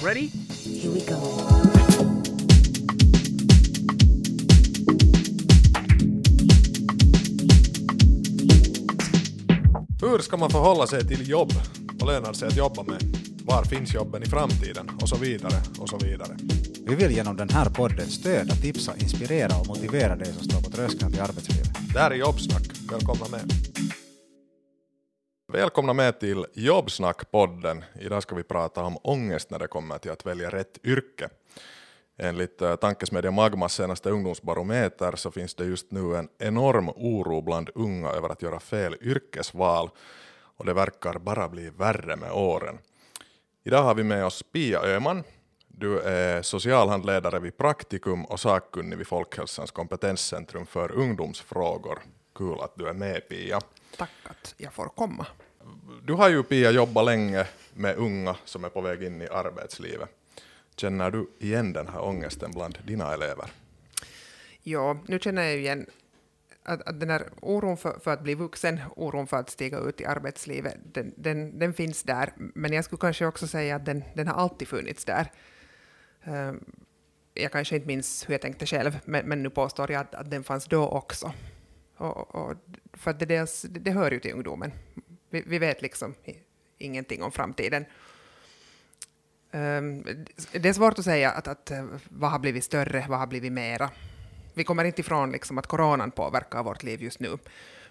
Ready? Here we go. Hur ska man förhålla sig till jobb? Vad lönar sig att jobba med? Var finns jobben i framtiden? Och så vidare, och så vidare. Vi vill genom den här podden stödja, tipsa, inspirera och motivera dig som står på tröskeln till arbetslivet. Det här är Jobbsnack. Välkomna med. Välkomna med till Jobbsnack-podden. Idag ska vi prata om ångest när det kommer till att välja rätt yrke. Enligt eh, tankesmedjan Magmas senaste ungdomsbarometer så finns det just nu en enorm oro bland unga över att göra fel yrkesval och det verkar bara bli värre med åren. Idag har vi med oss Pia Öhman. Du är socialhandledare vid Praktikum och sakkunnig vid Folkhälsans kompetenscentrum för ungdomsfrågor. Kul att du är med Pia. Tack att jag får komma. Du har ju Pia jobbat länge med unga som är på väg in i arbetslivet. Känner du igen den här ångesten bland dina elever? Ja, nu känner jag igen att, att den här oron för, för att bli vuxen, oron för att stiga ut i arbetslivet, den, den, den finns där. Men jag skulle kanske också säga att den, den har alltid funnits där. Ehm, jag kanske inte minns hur jag tänkte själv, men, men nu påstår jag att, att den fanns då också. Och, och, för att det, dels, det hör ju till ungdomen. Vi, vi vet liksom ingenting om framtiden. Ehm, det är svårt att säga att, att eh, vad har blivit större, vad har blivit mera. Vi kommer inte ifrån liksom att coronan påverkar vårt liv just nu.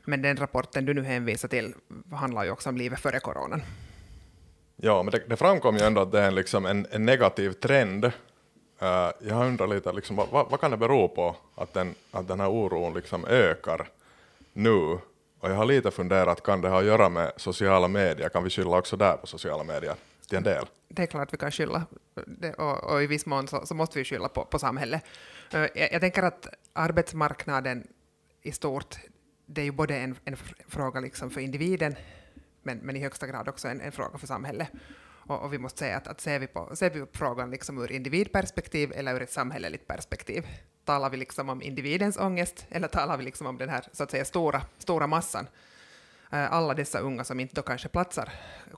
Men den rapporten du nu hänvisar till handlar ju också om livet före coronan. Ja, men det, det framkom ju ändå att det är en, liksom en, en negativ trend. Uh, jag undrar lite, liksom, vad, vad, vad kan det bero på att den, att den här oron liksom ökar nu? Och jag har lite funderat, kan det ha att göra med sociala medier? Kan vi skylla också där på sociala medier till en del? Det är klart vi kan skylla, det, och, och i viss mån så, så måste vi skylla på, på samhället. Eh, jag, jag tänker att arbetsmarknaden i stort, det är ju både en, en fråga liksom för individen, men, men i högsta grad också en, en fråga för samhället. Och, och vi måste säga att, att ser, vi på, ser vi på frågan liksom ur individperspektiv eller ur ett samhälleligt perspektiv, talar vi liksom om individens ångest eller talar vi liksom om den här så att säga stora, stora massan? Eh, Alla dessa unga som inte då kanske platsar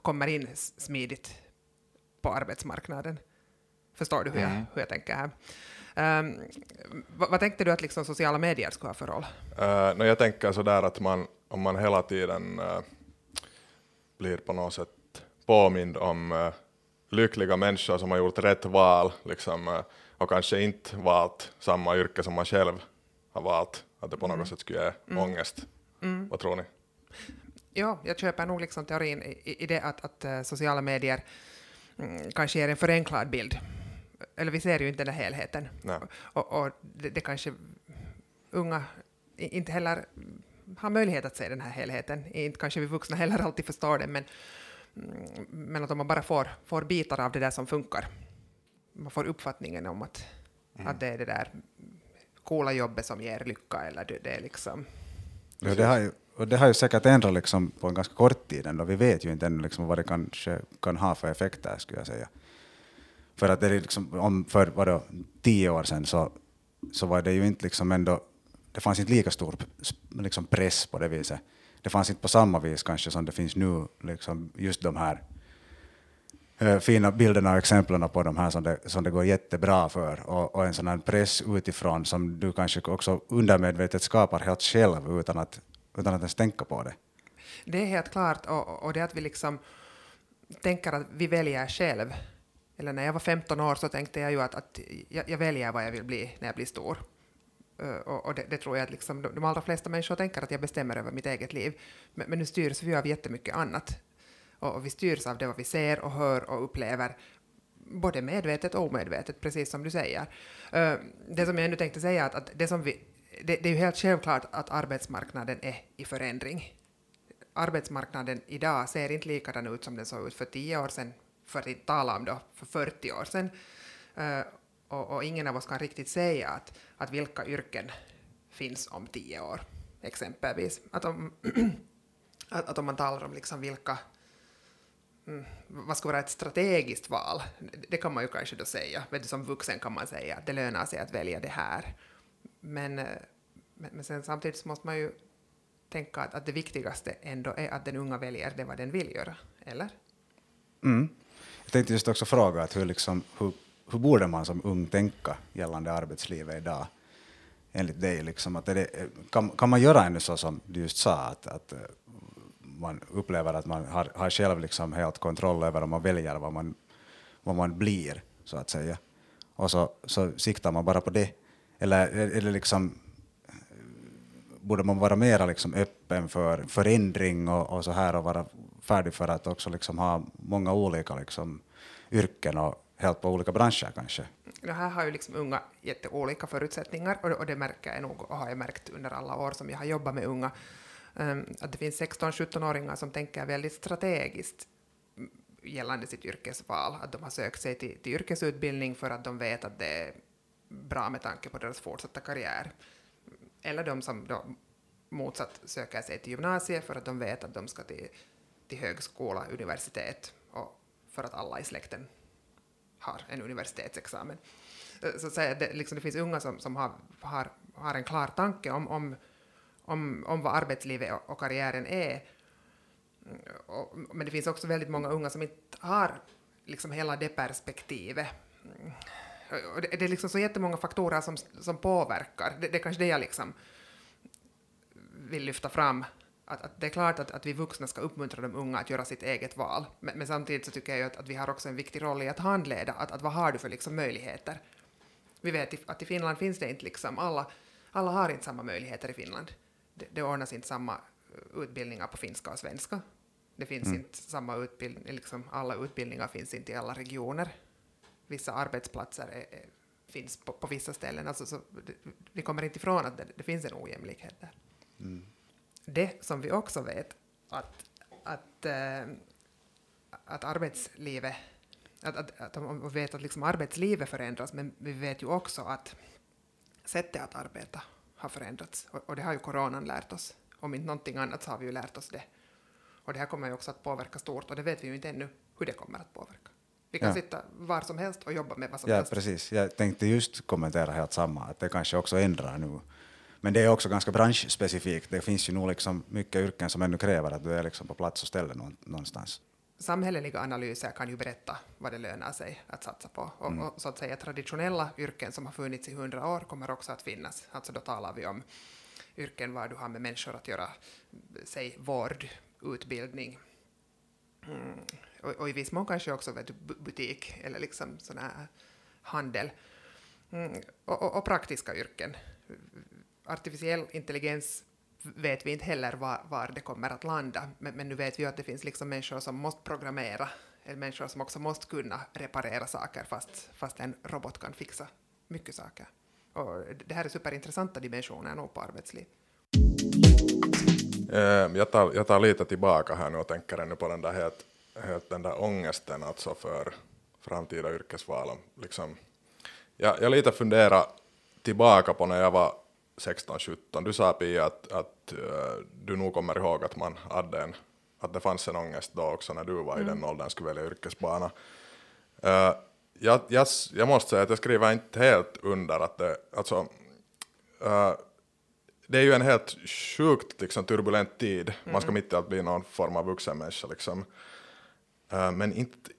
kommer in smidigt på arbetsmarknaden. Förstår du hur, jag, hur jag tänker här? Ehm, vad, vad tänkte du att liksom sociala medier skulle ha för roll? Uh, no, jag tänker sådär att man, om man hela tiden eh, blir på något sätt påmind om eh, lyckliga människor som har gjort rätt val liksom, och kanske inte valt samma yrke som man själv har valt, att det på något sätt skulle ge ångest. Vad tror ni? Ja, jag köper nog liksom teorin i, i- det att, att eh, sociala medier mm, kanske ger en förenklad bild. Eller vi ser ju inte den här helheten. Och, och det, det kanske unga inte heller har möjlighet att se den här helheten. Inte kanske vi vuxna heller alltid förstår det, men, mm, men att om man bara får, får bitar av det där som funkar, man får uppfattningen om att, att det är det där coola jobbet som ger lycka, eller det, det är liksom... Ja, det, har ju, och det har ju säkert ändrat liksom på en ganska kort tid ändå. Vi vet ju inte ännu liksom vad det kanske kan ha för effekter, skulle jag säga. För att det är liksom, om för vadå, tio år sedan så, så var det ju inte liksom ändå, det fanns inte lika stor liksom press på det viset. Det fanns inte på samma vis kanske som det finns nu, liksom just de här Eh, fina bilderna och exemplen på de här som det, som det går jättebra för och, och en sån här press utifrån som du kanske också undermedvetet skapar helt själv utan att, utan att ens tänka på det. Det är helt klart, och, och det att vi liksom tänker att vi väljer själv. Eller när jag var 15 år så tänkte jag ju att, att jag, jag väljer vad jag vill bli när jag blir stor. Eh, och och det, det tror jag att liksom, de, de allra flesta människor tänker att jag bestämmer över mitt eget liv. Men, men nu styrs vi av jättemycket annat. Och, och vi styrs av det vad vi ser och hör och upplever, både medvetet och omedvetet, precis som du säger. Uh, det som jag ännu tänkte säga, att, att det, som vi, det, det är ju helt självklart att arbetsmarknaden är i förändring arbetsmarknaden idag ser inte likadan ut som den såg ut för tio år sedan, för att inte tala om då för 40 år sedan. Uh, och, och ingen av oss kan riktigt säga att, att vilka yrken finns om tio år, exempelvis. Att om, att, att om man talar om liksom vilka Mm, vad ska vara ett strategiskt val, det kan man ju kanske då säga. Vet du, som vuxen kan man säga att det lönar sig att välja det här. Men, eh, men, men sen samtidigt så måste man ju tänka att, att det viktigaste ändå är att den unga väljer det vad den vill göra, eller? Mm. Jag tänkte just också fråga att hur, liksom, hur, hur borde man som ung tänka gällande arbetslivet idag? Enligt dig, liksom, att är det, eh, kan, kan man göra ännu så som du just sa, att, att eh, man upplever att man har, har själv liksom helt kontroll över om man väljer vad man, vad man blir, så att säga. Och så, så siktar man bara på det. Eller eller liksom, borde man vara mera liksom öppen för förändring och, och så här och vara färdig för att också liksom ha många olika liksom yrken och helt på olika branscher kanske? Det här har ju liksom unga jätteolika förutsättningar och, och det märker jag nog och har jag märkt under alla år som jag har jobbat med unga. Ehm, att det finns 16-17-åringar som tänker väldigt strategiskt gällande sitt yrkesval, att de har sökt sig till, till yrkesutbildning för att de vet att det är bra med tanke på deras fortsatta karriär. Eller de som då motsatt söker sig till gymnasiet för att de vet att de ska till, till högskola, universitet och för att alla i släkten har en universitetsexamen. Så att säga, det, liksom, det finns unga som, som har, har, har en klar tanke om, om, om, om vad arbetslivet och, och karriären är. Och, men det finns också väldigt många unga som inte har liksom hela det perspektivet. Och det, det är liksom så jättemånga faktorer som, som påverkar. Det, det är kanske det jag liksom vill lyfta fram. Att, att det är klart att, att vi vuxna ska uppmuntra de unga att göra sitt eget val. Men, men samtidigt så tycker jag att, att vi har också en viktig roll i att handleda. Att, att vad har du för liksom möjligheter? Vi vet att i Finland finns det inte liksom alla, alla har inte samma möjligheter i Finland. Det, det ordnas inte samma utbildningar på finska och svenska. Det finns mm. inte samma utbildning, liksom alla utbildningar finns inte i alla regioner. Vissa arbetsplatser är, är, finns på, på, vissa ställen. Alltså, så, det, vi kommer inte ifrån att det, det finns en ojämlikhet där. Mm. Det som vi också vet, att, att, äh, att arbetslivet att, att, att de vet att liksom arbetslivet förändras, men vi vet ju också att sättet att arbeta har förändrats. Och, och det har ju coronan lärt oss. Om inte någonting annat så har vi ju lärt oss det. Och det här kommer ju också att påverka stort och det vet vi ju inte ännu hur det kommer att påverka. Vi kan ja. sitta var som helst och jobba med vad som ja, helst. Ja, precis. Jag tänkte just kommentera helt samma, att det kanske också ändrar nu. Men det är också ganska branschspecifikt. Det finns ju nog liksom mycket yrken som ännu kräver att du är liksom på plats och ställe någonstans. Samhälleliga analyser kan ju berätta vad det lönar sig att satsa på. Och, mm. och så att säga traditionella yrken som har funnits i hundra år kommer också att finnas. Alltså då talar vi om yrken var du har med människor att göra, säg vård, utbildning, mm. och, och, i viss mån kanske också vet butik eller liksom sån här handel. Mm. Och, och, praktiska yrken. Artificiell intelligens vet vi inte heller var, var det kommer att landa, men, men, nu vet vi ju att det finns liksom människor som måste programmera, eller människor som också måste kunna reparera saker fast, fast en robot kan fixa mycket saker. Och det här är superintressanta dimensioner nog på arbetsliv. Ehm, jag tar, jag tar lite tillbaka här nu och tänker ännu på den där, helt, helt den där ångesten alltså för framtida yrkesval. Liksom, jag, jag lite funderar tillbaka på när jag var 16-17. Du sa Pia att, att uh, du nog kommer ihåg att man hade en, att det fanns en ångest då också när du var mm. i den mm. åldern skulle välja yrkesbana. Uh, jag, jag, jag, måste säga att jag skriver inte helt under att det, alltså, uh, det är ju en helt sjukt liksom, turbulent tid. Mm. Man ska mitt i allt bli någon form av vuxen människa. Liksom. Men inte,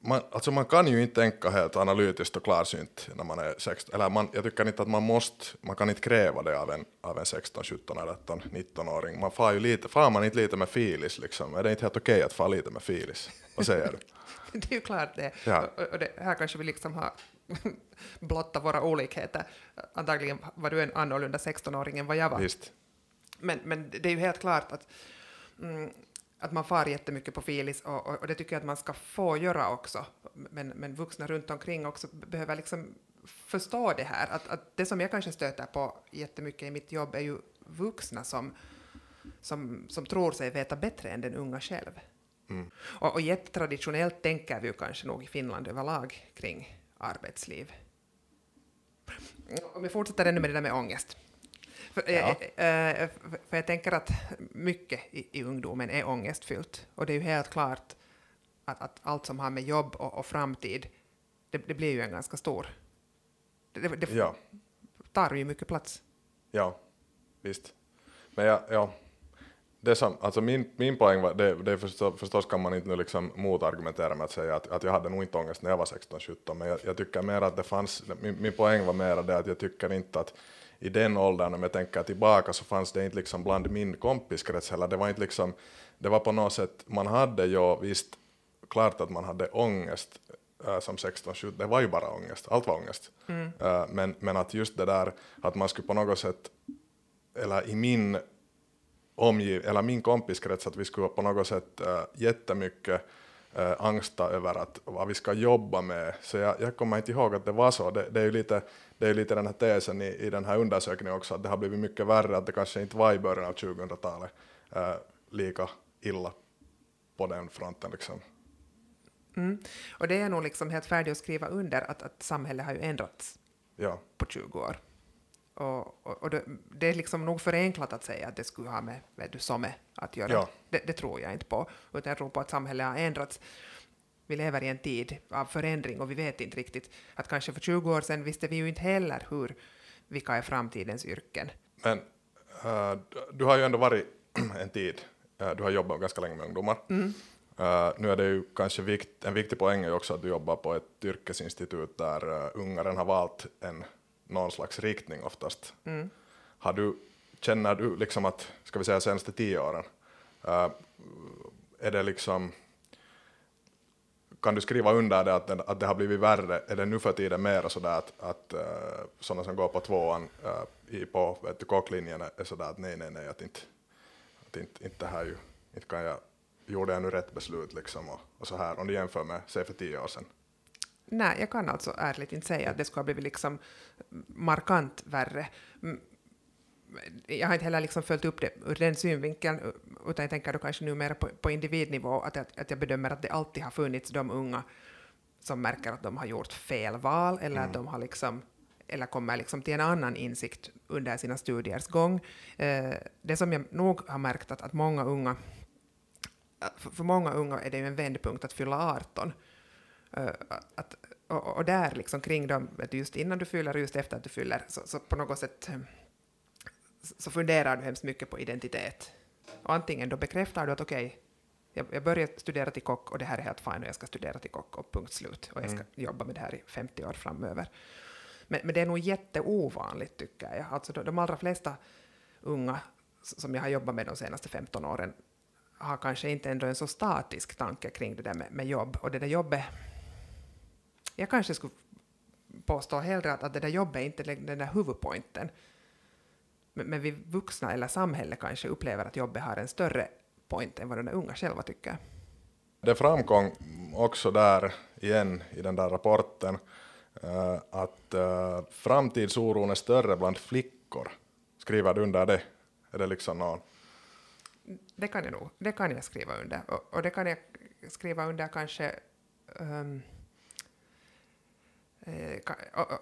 man, alltså man kan ju inte tänka helt analytiskt och klarsynt när man är 16. Eller man, jag tycker inte att man måste, man kan inte kräva det av en, av en 16, 17, 18, 19-åring. Man far ju lite, far man inte lite med filis liksom? Är det inte helt okej okay att fara lite med filis? Vad säger du? det är ju klart det. Ja. Och, och det, här kanske vi liksom har blotta våra olikheter. Antagligen var du en annorlunda 16-åring än vad jag var. Visst. Men, men det är ju helt klart att, mm, att man far jättemycket på filis och, och, och, det tycker jag att man ska få göra också. Men, men vuxna runt omkring också behöver liksom förstå det här. Att, att det som jag kanske stöter på jättemycket i mitt jobb är ju vuxna som, som, som tror sig veta bättre än den unga själv. Mm. Och, och jättetraditionellt tänker vi ju kanske nog i Finland överlag kring arbetsliv. Om vi fortsätter ännu med det där med ångest. För, ja. äh, för jag tänker att mycket i, i ungdomen är ångestfyllt. Och det är ju helt klart att, att allt som har med jobb och, och framtid, det, det, blir ju en ganska stor... Det, det ja. tar ju mycket plats. Ja, visst. Men ja, ja det som, alltså min, min poäng var, det, det förstås, förstås kan man inte nu liksom motargumentera med att säga att, att jag hade nog inte ångest när jag var 16-17, men jag, jag tycker mer att det fanns, min, min poäng var mer det att jag tycker inte att i den åldern, om jag tänker tillbaka, så fanns det inte liksom bland min kompiskrets heller, det var inte liksom, det var på något sätt, man hade ju visst, klart att man hade ångest äh, som 16-17, det var ju bara ångest, allt var ångest. Mm. Äh, men, men att just det där, att man skulle på något sätt, eller i min omgiv, eller min kompiskrets, att vi skulle på något sätt äh, jättemycket äh, angsta över att, vad vi ska jobba med. Så jag, jag kommer inte ihåg att det var så. Det, det är ju lite, det är lite den här tesen i, i den här undersökningen också, att det har blivit mycket värre, att det kanske inte var i början av 2000-talet äh, lika illa på den fronten. Liksom. Mm. Och det är nog liksom helt färdigt att skriva under att, att samhället har ju ändrats Ja. på 20 år. Och, och, och det, det är liksom nog förenklat att säga att det skulle ha med, med du som är att göra. Ja. Det, det tror jag inte på, utan jag tror på att samhället har ändrats. Vi lever i en tid av förändring och vi vet inte riktigt att kanske för 20 år sedan visste vi ju inte heller hur, vilka är framtidens yrken. Men äh, du har ju ändå varit en tid, äh, du har jobbat ganska länge med ungdomar. Äh, nu är det ju kanske vikt, en viktig poäng är också att du jobbar på ett yrkesinstitut där uh, unga redan har valt en, någon slags riktning oftast. Har du, känner du liksom att, ska vi säga senaste tio åren, äh, är det liksom kan du skriva under det att, det att det har blivit värre? Är det nu för tiden mer sådär att, att äh, sådana som går på tvåan äh, i, på vet du, kocklinjen är sådär att nej, nej, nej, att inte, att inte, inte det här ju, inte kan jag, gjorde jag nu rätt beslut liksom och, och så här, om du jämför med, säg för tio år sedan. Nej, jag kan alltså ärligt inte säga att det skulle ha blivit liksom markant värre. Mm, Jag har inte heller liksom följt upp det ur den synvinkeln, utan jag tänker då kanske numera på, på individnivå, att jag, att jag bedömer att det alltid har funnits de unga som märker att de har gjort fel val, eller att de har liksom eller kommer liksom till en annan insikt under sina studiers gång. Eh, det som jag nog har märkt att, att många unga, för, för många unga är det ju en vändpunkt att fylla 18. Eh, att, och, och där liksom kring dem, just innan du fyller och just efter att du fyller, så, så på något sätt eh, så funderar du hemskt mycket på identitet. Och antingen då bekräftar du att okej, jag, jag börjar studera till kock och det här är helt fine och jag ska studera till kock och punkt slut. Och jag ska jobba med det här i 50 år framöver. Men, men det är nog jätteovanligt tycker jag. Alltså de, de allra flesta unga som jag har jobbat med de senaste 15 åren har kanske inte ändå en så statisk tanke kring det där med, med jobb. Och det där jobbet, jag kanske skulle påstå hellre att, att det där jobbet är inte den den där huvudpointen. Men, men vi vuxna eller samhället kanske upplever att jobbet har en större point än vad de där unga själva tycker. Det framkom också där igen i den där rapporten eh, att uh, framtidsoron är större bland flickor. Skriver du under det? Är det liksom någon? Det kan jag nog, det kan jag skriva under. Och, och det kan jag skriva under kanske eh, ka- o-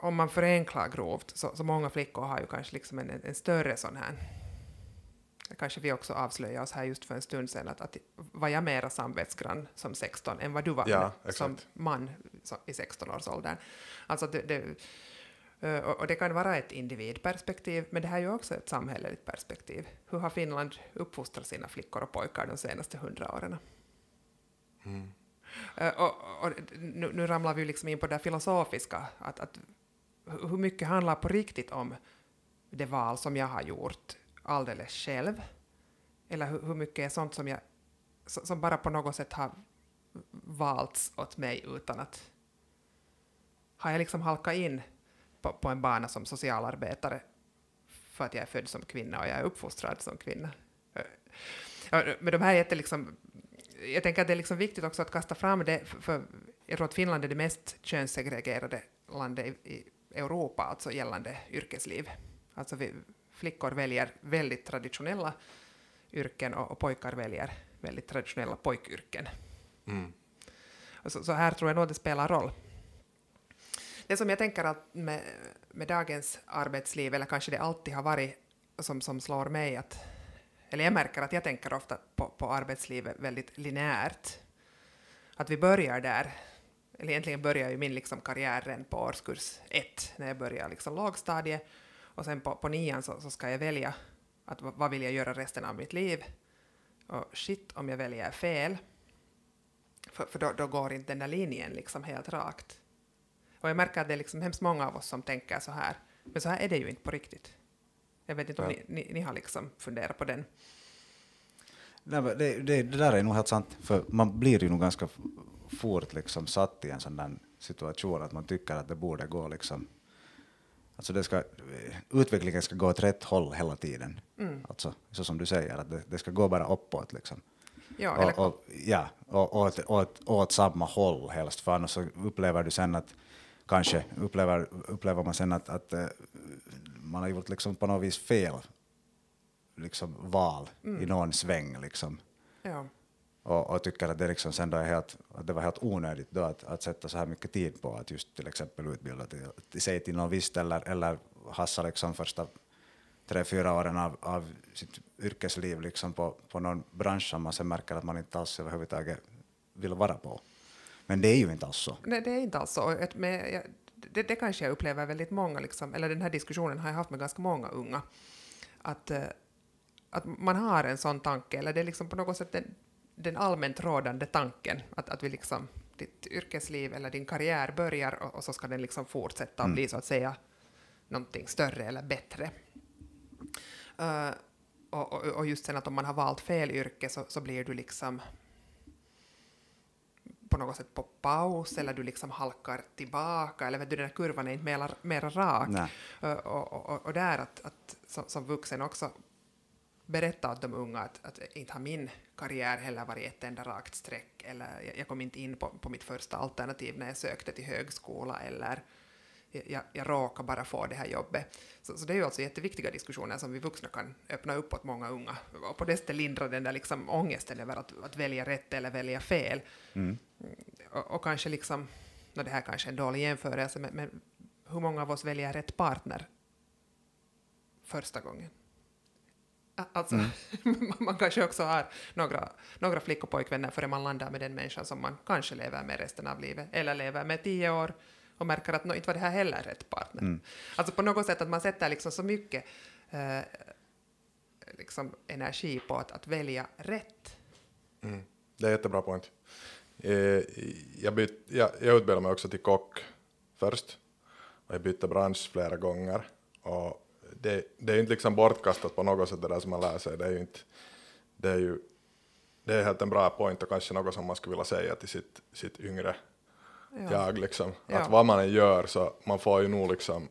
om man förenklar grovt, så, så många flickor har ju kanske liksom en, en större sån här kanske vi också avslöjade oss här just för en stund sedan, att, att var jag mera samvetsgrann som 16 än vad du var Ja, som man som, i 16-årsåldern. Alltså det, det, eh, och det kan vara ett individperspektiv, men det här är ju också ett samhälleligt perspektiv. Hur har Finland uppfostrat sina flickor och pojkar de senaste hundra åren? Eh, Eh, och, och nu, nu ramlar vi ju liksom in på det filosofiska, att, att hur mycket handlar på riktigt om det val som jag har gjort alldeles själv? Eller hur, hur mycket är sånt som, jag, som bara på något sätt har valts åt mig utan att... Har jag liksom halkat in på, på en bana som socialarbetare för att jag är född som kvinna och jag är uppfostrad som kvinna? Eh, eh, men de här är liksom... Jag tänker att det är liksom viktigt också att kasta fram det, för, för jag tror att Finland är det mest könssegregerade landet i, i Europa, alltså gällande yrkesliv. Alltså vi, flickor väljer väldigt traditionella yrken och, och pojkar väljer väldigt traditionella pojkyrken. Och Så, så här tror jag nog det spelar roll. Det som jag tänker att med, med dagens arbetsliv, eller kanske det alltid har varit, som, som slår mig, att, eller jag märker att jag tänker ofta på, på arbetslivet väldigt linjärt. Att vi börjar där, eller egentligen börjar ju min liksom karriär redan på årskurs ett, när jag börjar liksom lågstadiet, och sen på, på nian så, så ska jag välja att vad vad vill jag göra resten av mitt liv. Och shit om jag väljer fel, för, för då, då går inte den där linjen liksom helt rakt. Och jag märker att det är liksom hemskt många av oss som tänker så här, men så här är det ju inte på riktigt. Jag vet inte om Ja. ni, ni, ni har liksom funderat på den. Nej, det, det, det där är nog helt sant, för man blir ju nog ganska fort liksom satt i en sån där situation att man tycker att det borde gå liksom, alltså det ska, utvecklingen ska gå åt rätt håll hela tiden. Alltså, så som du säger, att det, det ska gå bara uppåt liksom. Ja, eller, och, och, ja, och åt, åt, åt samma håll helst, för annars så upplever du sen att kanske upplever, upplever man sen att, att eh, man har gjort liksom på något vis fel liksom val i någon sväng liksom. ja. Och, och tycker att det, liksom sen då är helt, att det var helt onödigt då att, att sätta så här mycket tid på att just till exempel utbilda till, till sig till något visst eller, eller hassa liksom första tre, fyra åren av, av sitt yrkesliv liksom på, på någon bransch som man sen märker att man inte alls överhuvudtaget vill vara på. Men det är ju inte alls så. Nej, det är inte alls så. Men det, det kanske jag upplever väldigt många, liksom, eller den här diskussionen har jag haft med ganska många unga, att, eh, att man har en sån tanke, eller det är liksom på något sätt den, den allmänt rådande tanken, att, att vi liksom, ditt yrkesliv eller din karriär börjar och, och så ska den liksom fortsätta och bli så att säga någonting större eller bättre. Eh, och, och, och just sen att om man har valt fel yrke så, så blir du liksom på något sätt på paus eller du liksom halkar tillbaka eller vet du, den här kurvan är inte mera, mera rak. Uh, och, och, och där att, att som, som vuxen också berätta åt de unga att, att inte har min karriär heller varit ett enda rakt streck eller jag, jag kom inte in på, på mitt första alternativ när jag sökte till högskola eller jag, jag råkar bara få det här jobbet. Så, så det är ju alltså jätteviktiga diskussioner som vi vuxna kan öppna upp åt många unga och på det sättet lindra den där liksom ångesten över att, att välja rätt eller välja fel. Mm. Och, och kanske liksom, det här kanske är en dålig jämförelse, men, men hur många av oss väljer rätt partner första gången? Alltså, man kanske också har några, några flick och pojkvänner före man landar med den människan som man kanske lever med resten av livet, eller lever med tio år och märker att no, inte var det här heller rätt partner. Alltså på något sätt att man sätter liksom så mycket eh, liksom energi på att, att välja rätt. Mm. Det är jättebra point. Eh, jag, byt, jag, jag utbildade mig också till kock först. Och jag bytte bransch flera gånger. Och det, det är ju inte liksom bortkastat på något sätt det där som man lär sig. Det är ju inte, det är ju det är helt en bra point och kanske något som man skulle vilja säga till sitt, sitt yngre Ja. jag. Liksom. Ja. Att vad man än gör så man får ju nog liksom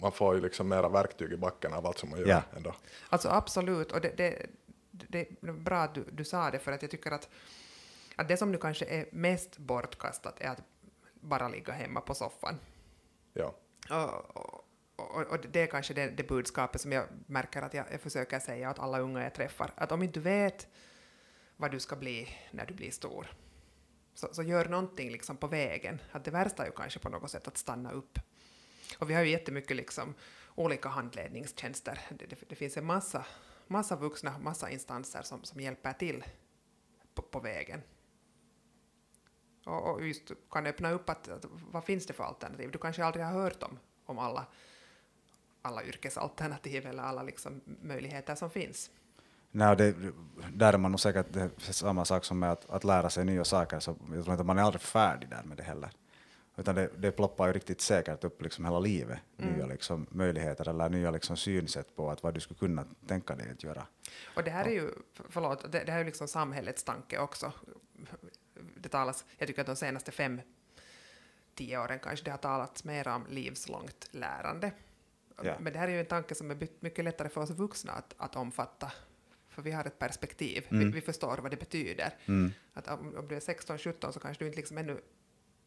man får ju liksom mera verktyg i backen av allt som man gör Ja. ändå. Alltså absolut, och det, det, det är bra att du, du sa det, för att jag tycker att, att det som nu kanske är mest bortkastat är att bara ligga hemma på soffan. Ja. Och, och, och, och det är kanske det, det budskapet som jag märker att jag, jag försöker säga åt alla unga jag träffar, att om inte du vet vad du ska bli när du blir stor, så, så gör någonting liksom på vägen. Att det värsta är ju kanske på något sätt att stanna upp. Och vi har ju jättemycket liksom olika handledningstjänster. Det, det, det finns en massa, massa vuxna, massa instanser som, som hjälper till på, på vägen. Och, och just kan öppna upp att, att vad finns det för alternativ? Du kanske aldrig har hört om, om alla, alla yrkesalternativ eller alla liksom möjligheter som finns. Nej, det, där är man nog säkert det är samma sak som med att, att lära sig nya saker, så jag tror inte man är aldrig färdig där med det heller. Utan det, det ploppar ju riktigt säkert upp liksom hela livet, nya liksom möjligheter eller nya liksom synsätt på att vad du skulle kunna tänka dig att göra. Och det här är ju, för- förlåt, det, det här är ju liksom samhällets tanke också. Det talas, jag tycker att de senaste fem, tio åren kanske det har talats mer om livslångt lärande. Ja. Men det här är ju en tanke som är mycket lättare för oss vuxna att, att omfatta. För vi har ett perspektiv, Mm. vi, vi förstår vad det betyder. Att om, om du är 16-17 så kanske du inte liksom ännu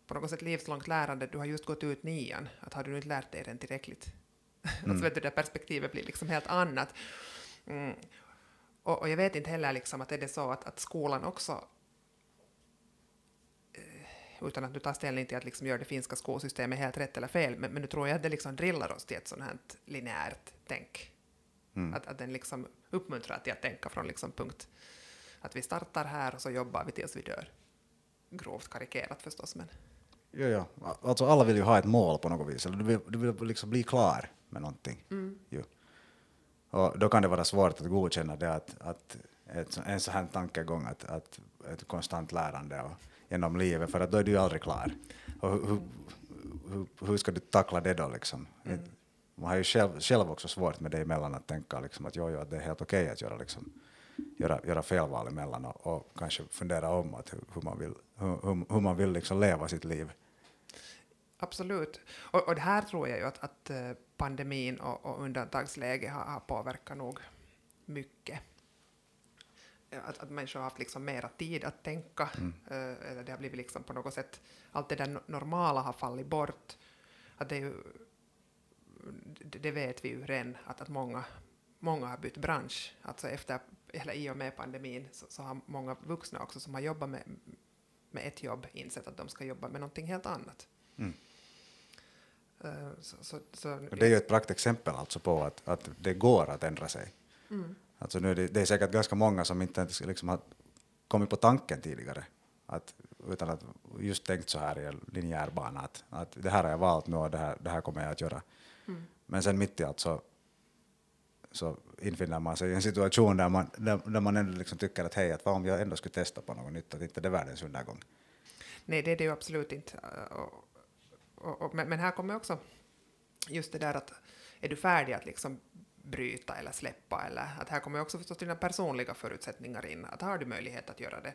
på något sätt livslångt lärande, du har just gått ut nian, att har du inte lärt dig den tillräckligt? alltså vet du, det perspektivet blir liksom helt annat. Mm. Och, och jag vet inte heller liksom att är det så att, att skolan också utan att du tar ställning till att liksom göra det finska skolsystemet helt rätt eller fel, men, men nu tror jag att det liksom drillar oss till ett sånt här linjärt tänk. Att, att den liksom uppmuntrar till att tänka från liksom punkt att vi startar här och så jobbar vi tills vi dör. Grovt karikerat förstås, men Ja, ja. Alltså alla vill ju ha ett mål på något vis, eller du vill, du vill liksom bli klar med någonting. Ju. Och då kan det vara svårt att godkänna det att, att ett, en sån här tankegång att, att ett konstant lärande och, genom livet, för att då är du ju aldrig klar. Och hur, hur, hur, ska du tackla det då liksom? Man har ju själv, själv också svårt med det emellan att tänka liksom att jo, jo, att det är helt okej att göra, liksom, göra, göra felval emellan och, och kanske fundera om att hur, hur man vill, hur, hur, hur man vill liksom leva sitt liv. Absolut. Och, och det här tror jag ju att, att eh, pandemin och, och undantagsläge har, har påverkat nog mycket. Att, att människor har haft liksom mera tid att tänka, eh, eller det har blivit liksom på något sätt, allt det där no- normala har fallit bort. Att det, ju, det, det vet vi ju redan, att, att många, många har bytt bransch. Alltså efter, eller i och med pandemin så, så har många vuxna också som har jobbat med, med ett jobb insett att de ska jobba med någonting helt annat. Mm. Eh, Så, så, så, det är ju ett praktexempel alltså på att, att det går att ändra sig. Mm. Alltså nu är det, det är säkert ganska många som inte ens liksom har kommit på tanken tidigare, att, utan att just tänkt så här i en linjär bana, att, att det här har jag valt nu och det här, det här kommer jag att göra. Mm. Men sen mitt i allt så, så infinner man sig i en situation där man, där, där man ändå liksom tycker att hej, att vad om jag ändå skulle testa på något nytt, att inte det är världens undergång. Nej, det är det ju absolut inte. Och, och, och, men, men här kommer också just det där att är du färdig att liksom bryta eller släppa, eller att här kommer också förstås dina personliga förutsättningar in, att har du möjlighet att göra det?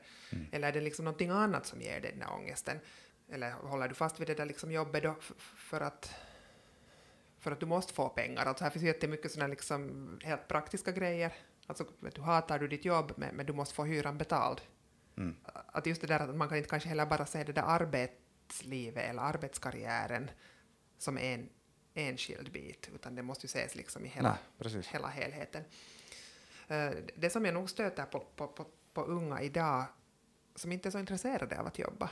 Eller är det liksom någonting annat som ger dig den här ångesten? Eller håller du fast vid det där liksom jobbet då för att för att du måste få pengar. Alltså här finns ju jättemycket sådana liksom helt praktiska grejer. Alltså, du hatar du ditt jobb, men, men du måste få hyran betald. Mm. Att just det där att man kan inte kanske heller bara se det där arbetslivet eller arbetskarriären som en enskild bit, utan det måste ju ses liksom i hela, Nej, hela helheten. Eh, Det som jag nog stöter på, på, på, på unga idag som inte är så intresserade av att jobba.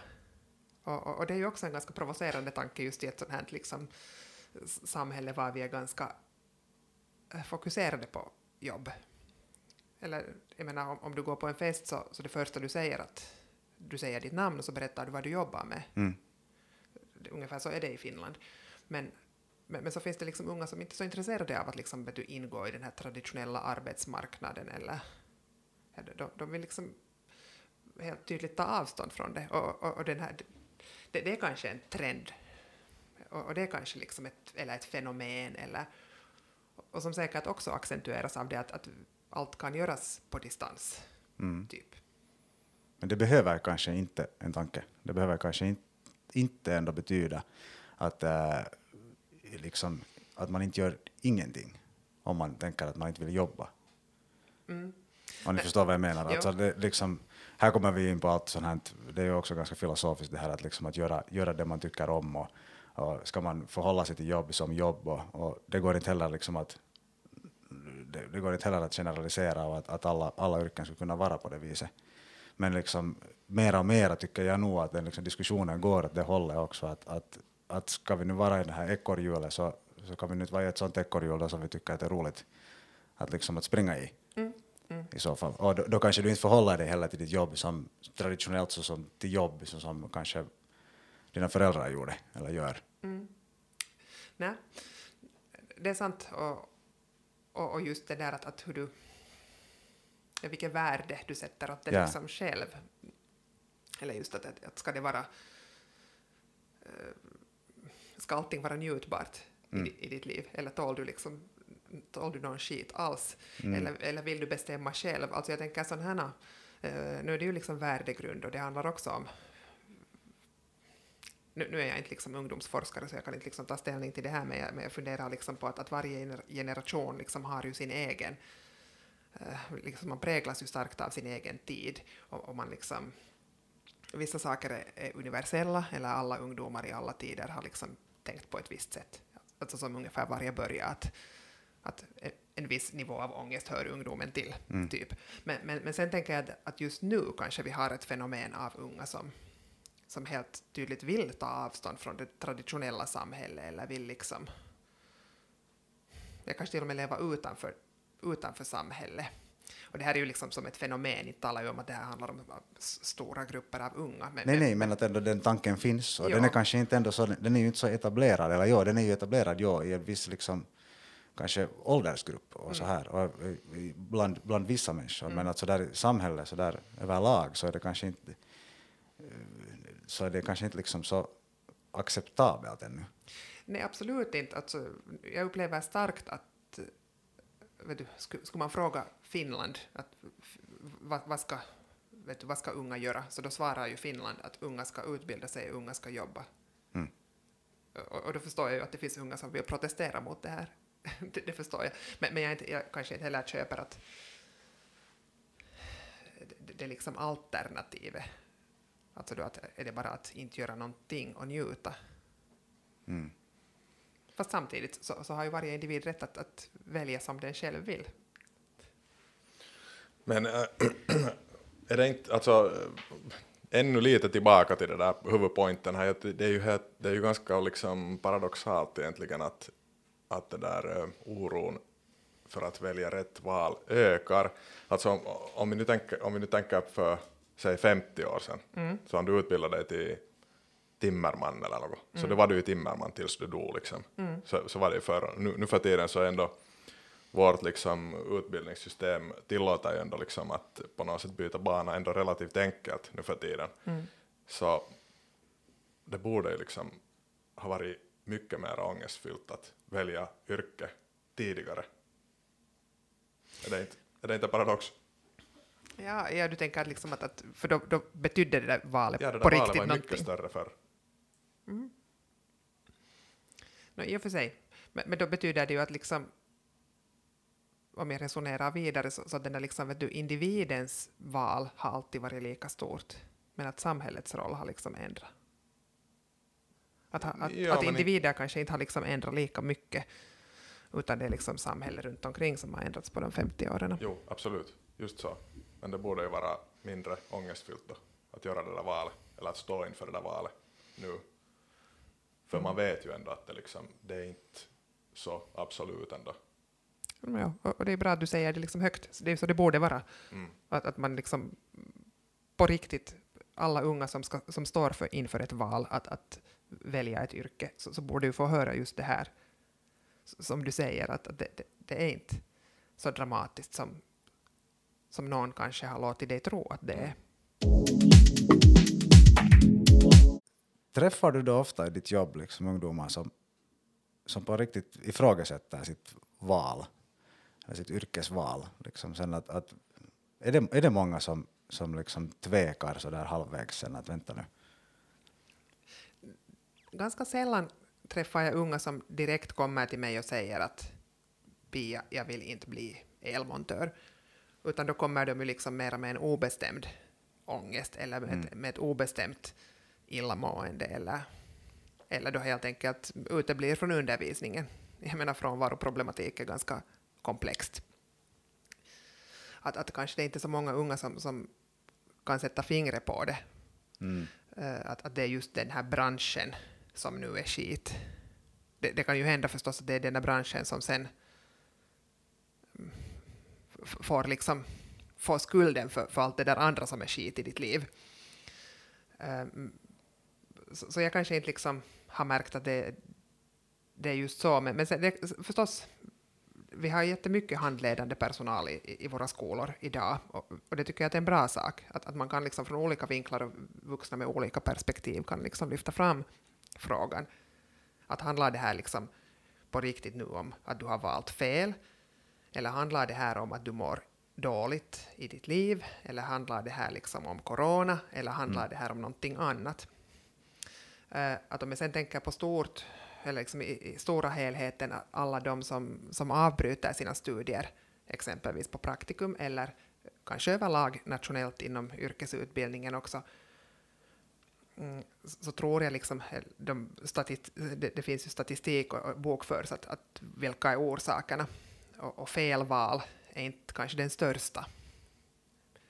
Och, och, och det är ju också en ganska provocerande tanke just i ett sånt här liksom, samhälle var vi är ganska eh, fokuserade på jobb. Eller jag menar om, om du går på en fest så, så det första du säger att du säger ditt namn och så berättar du vad du jobbar med. Mm. Ungefär så är det i Finland. Men, men, men så finns det liksom unga som inte är så intresserade av att liksom, vet du, ingå i den här traditionella arbetsmarknaden eller de, de vill liksom helt tydligt ta avstånd från det. Och, och, och den här, det, det är kanske en trend. Och, och det är kanske liksom ett, eller ett fenomen. Eller, och som säkert också accentueras av det att, att allt kan göras på distans. Mm. Typ. Men det behöver kanske inte en tanke. Det behöver kanske in, inte ändå betyda att, äh, liksom, att man inte gör ingenting om man tänker att man inte vill jobba. Mm. Om ni förstår vad jag menar. Alltså det, liksom, här kommer vi in på allt sånt här, det är ju också ganska filosofiskt det här att, liksom, att göra, göra det man tycker om och, och ska man förhålla sig till jobb som jobb och, och det går inte heller liksom att det, det går inte heller att generalisera och att, att alla, alla yrken skulle kunna vara på det viset. Men liksom, mera och mera tycker jag nog att den liksom, diskussionen går åt det hållet också. Att, att, att ska vi nu vara i det här ekorrhjulet så, så kan vi nu vara i ett sånt ekorrhjul som vi tycker att det är roligt att, liksom, att springa i Mm. Mm. i så fall. Och då, då kanske du inte förhåller dig heller till ditt jobb som traditionellt så som till jobb så som kanske dina föräldrar gjorde eller gör. Mm. Nej, det är sant. Och, och, och just det där att, att hur du... Vilket värde du sätter åt det Ja. liksom själv. Eller just att, att, att ska det vara... ska allting vara njutbart Mm. i, i ditt liv? Eller tål du liksom tål du någon skit alls? Mm. Eller, eller vill du bestämma själv? Alltså jag tänker sån här... eh, nu är det ju liksom värdegrund och det handlar också om nu, nu är jag inte liksom ungdomsforskare så jag kan inte liksom ta ställning till det här men jag, men jag funderar liksom på att, att varje gener- generation liksom har ju sin egen, eh, liksom man präglas ju starkt av sin egen tid och, och man liksom, vissa saker är, är universella eller alla ungdomar i alla tider har liksom tänkt på ett visst sätt. Alltså som ungefär varje börja att, att en- en viss nivå av ångest hör ungdomen till. Mm. Typ. Men, men, men sen tänker jag att- att just nu kanske vi har ett fenomen av unga som som helt tydligt vill ta avstånd från det traditionella samhället eller vill liksom jag kanske till och med leva utanför, utanför samhället. Och det här är ju liksom som ett fenomen, inte talar ju om att det här handlar om stora grupper av unga. Men, Nej, nej, men att ändå den tanken finns och Ja. den är kanske inte ändå så, den är ju inte så etablerad, eller ja, den är ju etablerad ja, i en viss liksom kanske åldersgrupp och så här, och bland, bland vissa människor, men att så där i samhället så där överlag så är det kanske inte eh, så är det kanske inte liksom så acceptabelt ännu. Nej, absolut inte. Alltså, jag upplever starkt att, vet du, skulle, man fråga Finland att vad, vad, ska, vet du, vad ska unga göra, så då svarar ju Finland att unga ska utbilda sig, unga ska jobba. Mm. Och, och då förstår jag ju att det finns unga som vill protestera mot det här. det, det förstår jag. Men, men jag, inte, jag kanske inte heller köper att det, det är liksom alternativet. Alltså då att är det bara att inte göra någonting och njuta. Mm. Fast samtidigt så, så har ju varje individ rätt att, att välja som den själv vill. Men äh, är det inte, alltså, äh, ännu lite tillbaka till det där huvudpointen här, det är ju, helt, det är ju ganska liksom paradoxalt egentligen att, att det där äh, oron för att välja rätt val ökar. Alltså om, om, vi, nu tänker, om vi nu tänker för, säg 50 år sedan, så om du utbildade dig till timmerman eller något, så då var du ju timmerman tills du dog liksom. Så, så var det ju förr. Nu, nu för tiden så är ändå vårt liksom utbildningssystem tillåter ju ändå liksom att på något sätt byta bana ändå relativt enkelt nu för tiden. Så det borde ju liksom ha varit mycket mer ångestfyllt att välja yrke tidigare. Är det inte, är det inte paradox? Ja, ja du tänker att liksom att, att för då, då betydde det där valet Ja, det på där valet riktigt var ju mycket någonting. större förr. No, I och för sig. Men, men då betyder det ju att liksom om jag resonerar vidare så, så den där liksom, vet du, individens val har alltid varit lika stort, men att samhällets roll har liksom ändrat. Att, att, Ja, att men i- individer kanske inte har liksom ändrat lika mycket, utan det är liksom samhället runt omkring som har ändrats på de 50 åren. Jo, absolut. Just så. Men det borde ju vara mindre ångestfyllt då, att göra det där valet, eller att stå inför det där valet nu. För man vet ju ändå att det, liksom, det är inte så absolut ändå. Ja, och det är bra att du säger det liksom högt. Det är så det borde vara. Mm. Att, att man liksom på riktigt, alla unga som, ska, som står för, inför ett val att, att välja ett yrke, så, så borde du få höra just det här. Som du säger, att, att det, det, det är inte så dramatiskt som, som någon kanske har låtit dig tro att det är. Träffar du då ofta i ditt jobb liksom ungdomar som, som på riktigt ifrågasätter sitt val, eller sitt yrkesval? Liksom sen att, att, är, det, är det många som, som liksom tvekar så där halvvägs sen att vänta nu? Ganska sällan träffar jag unga som direkt kommer till mig och säger att Pia, jag vill inte bli elmontör. Utan då kommer de ju liksom mera med en obestämd ångest eller med, ett, med ett obestämt illamående eller, eller då helt enkelt uteblir från undervisningen. Jag menar frånvaroproblematik är ganska komplext. Att, att kanske det är inte så många unga som, som kan sätta fingret på det. Eh, att, att det är just den här branschen som nu är skit. Det, det kan ju hända förstås att det är den här branschen som sen mm, får liksom få skulden för, för allt det där andra som är skit i ditt liv. Ehm, så, så jag kanske inte liksom har märkt att det, det är just så, men, men sen, det, förstås, vi har jättemycket handledande personal i, i våra skolor idag och, och det tycker jag är en bra sak, att, att man kan liksom från olika vinklar och vuxna med olika perspektiv kan liksom lyfta fram frågan. Att handlar det här liksom på riktigt nu om att du har valt fel? Eller handlar det här om att du mår dåligt i ditt liv? Eller handlar det här liksom om corona? Eller handlar det här om någonting annat? Eh, att om jag sen tänker på stort, eller liksom i, i stora helheten, alla de som, som avbryter sina studier, exempelvis på praktikum eller kanske överlag nationellt inom yrkesutbildningen också, mm, så tror jag liksom, eh, de det, det finns ju statistik och, och bokförs att, att vilka är orsakerna. Och, och felval är inte kanske den största.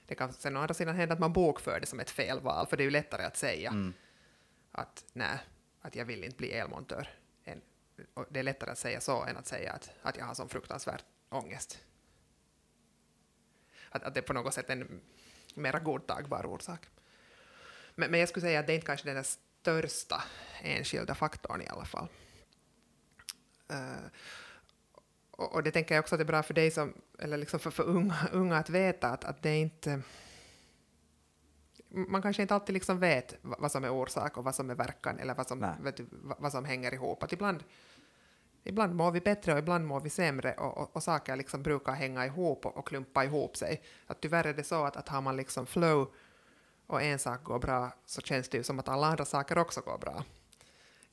Det kan sen å andra sidan hända att man bokför det som ett felval, för det är ju lättare att säga mm att nej, att jag vill inte bli elmontör. Än, och det är lättare att säga så än att säga att, att jag har sån fruktansvärd ångest. Att, att det är på något sätt en mera godtagbar orsak. Men, men jag skulle säga att det är inte kanske den största enskilda faktorn i alla fall. Uh, och, och det tänker jag också att det är bra för dig som, eller liksom för, för unga, unga att veta att, att det är inte man kanske inte alltid liksom vet vad som är orsak och vad som är verkan eller vad som, du, vad som hänger ihop. Att ibland, ibland mår vi bättre och ibland mår vi sämre och, och, och saker liksom brukar hänga ihop och, och, klumpa ihop sig. Att tyvärr är det så att, att har man liksom flow och en sak går bra så känns det ju som att alla andra saker också går bra.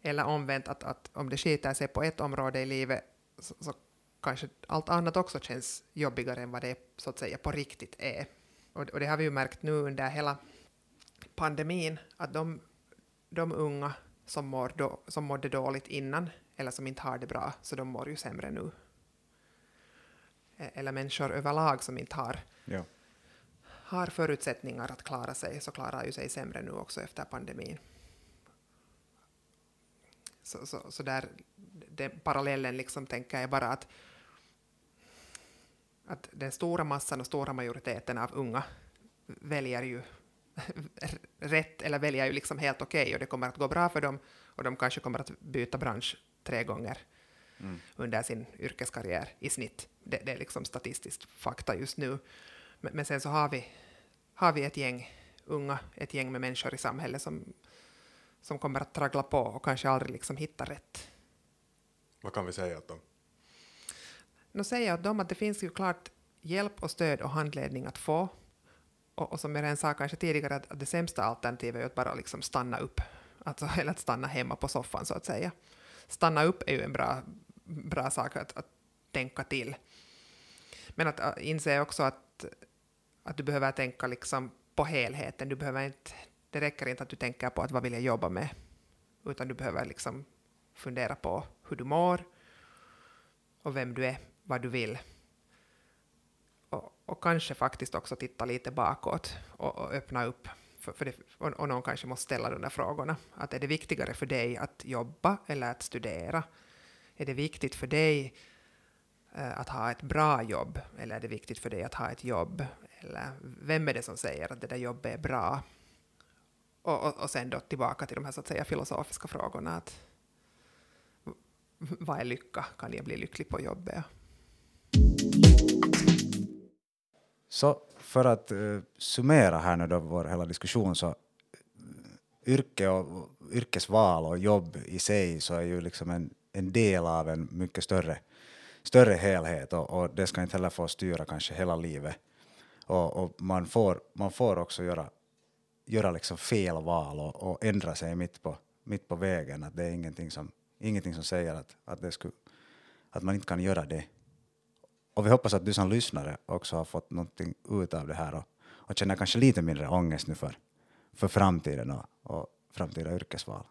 Eller omvänt, att, att om det skiter sig på ett område i livet så, så kanske allt annat också känns jobbigare än vad det så att säga på riktigt är. Och, och det har vi ju märkt nu under hela pandemin, att de, de unga som, mår då, som mådde dåligt innan, eller som inte har det bra, så de mår ju sämre nu. E-, eller människor överlag som inte har, ja. har förutsättningar att klara sig, så klarar ju sig sämre nu också efter pandemin. Så, så, så där, den parallellen liksom tänker jag bara att, att den stora massan och stora majoriteten av unga väljer ju rätt eller väljer ju liksom helt okej okay, och det kommer att gå bra för dem och de kanske kommer att byta bransch tre gånger mm. under sin yrkeskarriär i snitt. Det, det, är liksom statistiskt fakta just nu. Men, men, sen så har vi, har vi ett gäng unga, ett gäng med människor i samhället som, som kommer att traggla på och kanske aldrig liksom hitta rätt. Vad kan vi säga åt dem? Nu säger jag åt dem att det finns ju klart hjälp och stöd och handledning att få och, och som jag redan sa kanske tidigare, att, att det sämsta alternativet är att bara liksom stanna upp, alltså, eller att stanna hemma på soffan så att säga. Stanna upp är ju en bra, bra sak att, att tänka till. Men att, att inse också att, att du behöver tänka liksom på helheten. Du behöver inte, det räcker inte att du tänker på att vad vill jag jobba med, utan du behöver liksom fundera på hur du mår och vem du är, vad du vill och kanske faktiskt också titta lite bakåt och, och öppna upp. För, för det, och, och någon kanske måste ställa de där frågorna. Att är det viktigare för dig att jobba eller att studera? Är det viktigt för dig eh, att ha ett bra jobb eller är det viktigt för dig att ha ett jobb? Eller vem är det som säger att det där jobbet är bra? Och, och, och sen då tillbaka till de här så att säga filosofiska frågorna. Att, vad är lycka? Kan jag bli lycklig på jobbet? Så för att uh, summera här nu då vår hela diskussion så eh, yrke och yrkesval och jobb i sig så är ju liksom en, en del av en mycket större, större helhet och, och det ska inte heller få styra kanske hela livet. Och, och, man, får, man får också göra, göra liksom fel val och, och ändra sig mitt på, mitt på vägen. Att det är ingenting som, ingenting som säger att, att, det skulle, att man inte kan göra det. Och vi hoppas att du som lyssnare också har fått någonting ut av det här och, och känner kanske lite mindre ångest nu för, för framtiden och, och framtida yrkesval.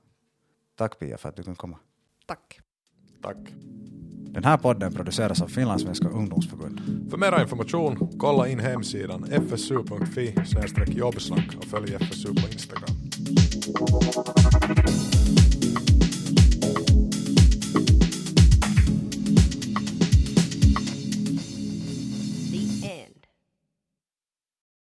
Tack Pia för att du kunde komma. Tack. Tack. Den här podden produceras av Finlandssvenska ungdomsförbund. För mer information, kolla in hemsidan fsu.fi jobbsnack och följ FSU på Instagram.